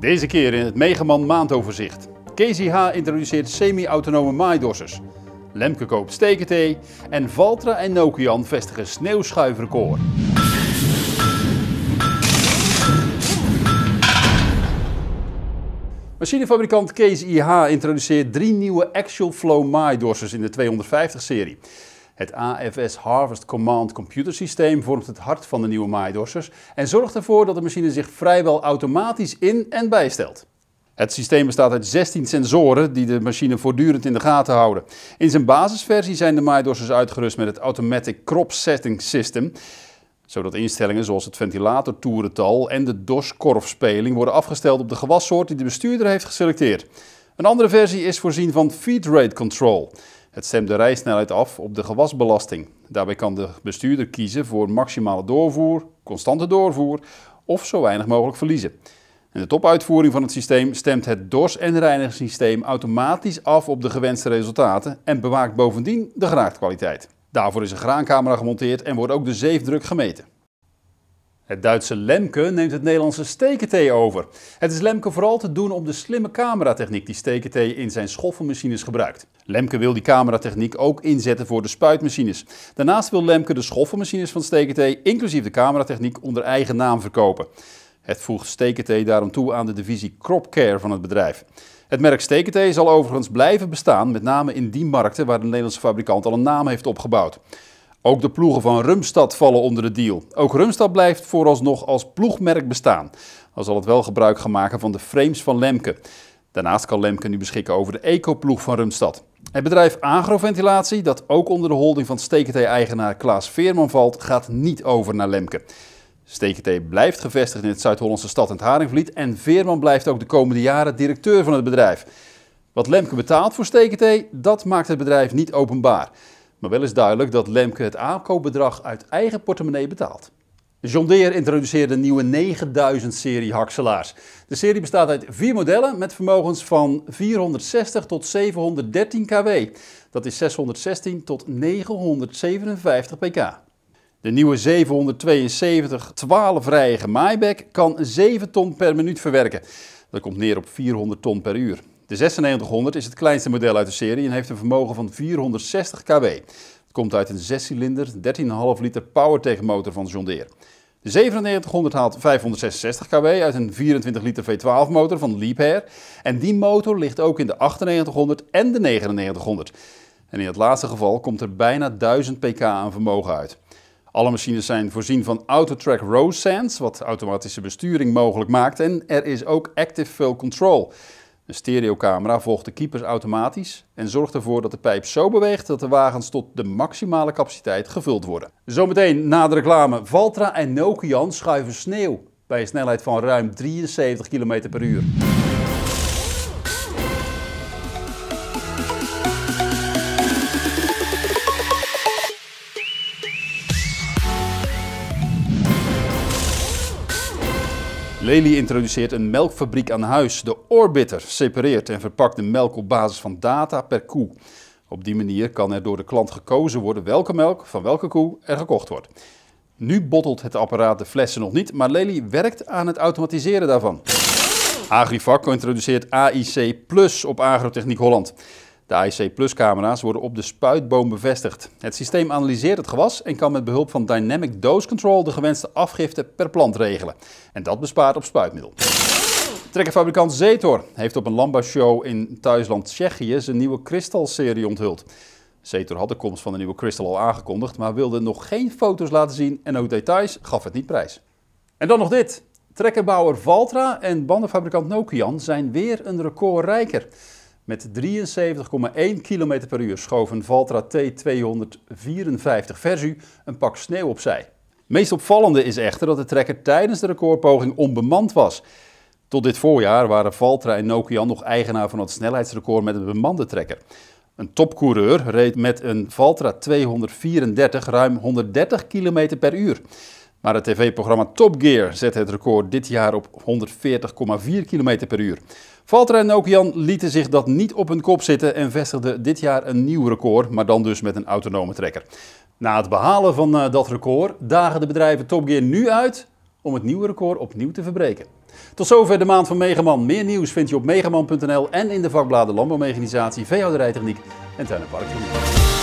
Deze keer in het Megaman maandoverzicht. KZH introduceert semi-autonome maaidossers. Lemke koopt stekenthee en Valtra en Nokian vestigen sneeuwschuifrecord. Machinefabrikant KZIH introduceert drie nieuwe Actual Flow maaidossers in de 250-serie. Het AFS Harvest Command Computer Systeem vormt het hart van de nieuwe maaidorsers en zorgt ervoor dat de machine zich vrijwel automatisch in- en bijstelt. Het systeem bestaat uit 16 sensoren die de machine voortdurend in de gaten houden. In zijn basisversie zijn de maaidorsers uitgerust met het Automatic Crop Setting System, zodat instellingen zoals het ventilatortoerental en de DOS-korfspeling worden afgesteld op de gewassoort die de bestuurder heeft geselecteerd. Een andere versie is voorzien van feed rate control. Het stemt de rijsnelheid af op de gewasbelasting. Daarbij kan de bestuurder kiezen voor maximale doorvoer, constante doorvoer of zo weinig mogelijk verliezen. In de topuitvoering van het systeem stemt het DOS- en reinigingssysteem automatisch af op de gewenste resultaten en bewaakt bovendien de graadkwaliteit. Daarvoor is een graancamera gemonteerd en wordt ook de zeefdruk gemeten. Het Duitse Lemke neemt het Nederlandse Stekentee over. Het is Lemke vooral te doen om de slimme cameratechniek die Stekentee in zijn schoffelmachines gebruikt. Lemke wil die cameratechniek ook inzetten voor de spuitmachines. Daarnaast wil Lemke de schoffelmachines van Stekentee inclusief de cameratechniek onder eigen naam verkopen. Het voegt Stekentee daarom toe aan de divisie Crop Care van het bedrijf. Het merk Stekentee zal overigens blijven bestaan, met name in die markten waar de Nederlandse fabrikant al een naam heeft opgebouwd. Ook de ploegen van Rumstad vallen onder de deal. Ook Rumstad blijft vooralsnog als ploegmerk bestaan. Al zal het wel gebruik gaan maken van de frames van Lemke. Daarnaast kan Lemke nu beschikken over de eco-ploeg van Rumstad. Het bedrijf Agroventilatie, dat ook onder de holding van Stekentee-eigenaar Klaas Veerman valt, gaat niet over naar Lemke. Stekentee blijft gevestigd in het Zuid-Hollandse stad en het Haringvliet en Veerman blijft ook de komende jaren directeur van het bedrijf. Wat Lemke betaalt voor Stekentee, dat maakt het bedrijf niet openbaar. Maar wel is duidelijk dat Lemke het aankoopbedrag uit eigen portemonnee betaalt. John Deere introduceerde een nieuwe 9000-serie hakselaars. De serie bestaat uit vier modellen met vermogens van 460 tot 713 kW. Dat is 616 tot 957 pk. De nieuwe 772 12-rijige maaibek kan 7 ton per minuut verwerken. Dat komt neer op 400 ton per uur. De 9600 is het kleinste model uit de serie en heeft een vermogen van 460 kW. Het komt uit een 6-cilinder 13,5 liter PowerTech motor van John Deere. De 9700 haalt 566 kW uit een 24 liter V12 motor van Liebherr. En die motor ligt ook in de 9800 en de 9900. En in het laatste geval komt er bijna 1000 pk aan vermogen uit. Alle machines zijn voorzien van AutoTrack Row Sense, wat automatische besturing mogelijk maakt. En er is ook Active Fill Control. Een stereocamera volgt de keepers automatisch en zorgt ervoor dat de pijp zo beweegt dat de wagens tot de maximale capaciteit gevuld worden. Zometeen na de reclame Valtra en Nokian schuiven sneeuw bij een snelheid van ruim 73 km per uur. Lely introduceert een melkfabriek aan huis. De Orbiter separeert en verpakt de melk op basis van data per koe. Op die manier kan er door de klant gekozen worden welke melk van welke koe er gekocht wordt. Nu bottelt het apparaat de flessen nog niet, maar Lely werkt aan het automatiseren daarvan. Agrifac introduceert AIC Plus op Agrotechniek Holland. De AIC Plus camera's worden op de spuitboom bevestigd. Het systeem analyseert het gewas en kan met behulp van Dynamic Dose Control de gewenste afgifte per plant regelen. En dat bespaart op spuitmiddel. Trekkerfabrikant Zetor heeft op een landbouwshow in thuisland Tsjechië zijn nieuwe Crystal-serie onthuld. Zetor had de komst van de nieuwe Crystal al aangekondigd, maar wilde nog geen foto's laten zien en ook details gaf het niet prijs. En dan nog dit. Trekkerbouwer Valtra en bandenfabrikant Nokian zijn weer een record rijker. Met 73,1 km per uur schoof een Valtra T254 Versu een pak sneeuw opzij. Meest opvallende is echter dat de trekker tijdens de recordpoging onbemand was. Tot dit voorjaar waren Valtra en Nokian nog eigenaar van het snelheidsrecord met een bemande trekker. Een topcoureur reed met een Valtra 234 ruim 130 km per uur. Maar het tv-programma Top Gear zette het record dit jaar op 140,4 km per uur. Valtra en Nokian lieten zich dat niet op hun kop zitten en vestigden dit jaar een nieuw record, maar dan dus met een autonome trekker. Na het behalen van uh, dat record dagen de bedrijven Top Gear nu uit om het nieuwe record opnieuw te verbreken. Tot zover de maand van Megaman. Meer nieuws vind je op megaman.nl en in de vakbladen Landbouwmechanisatie, Veehouderijtechniek en Tuin- en.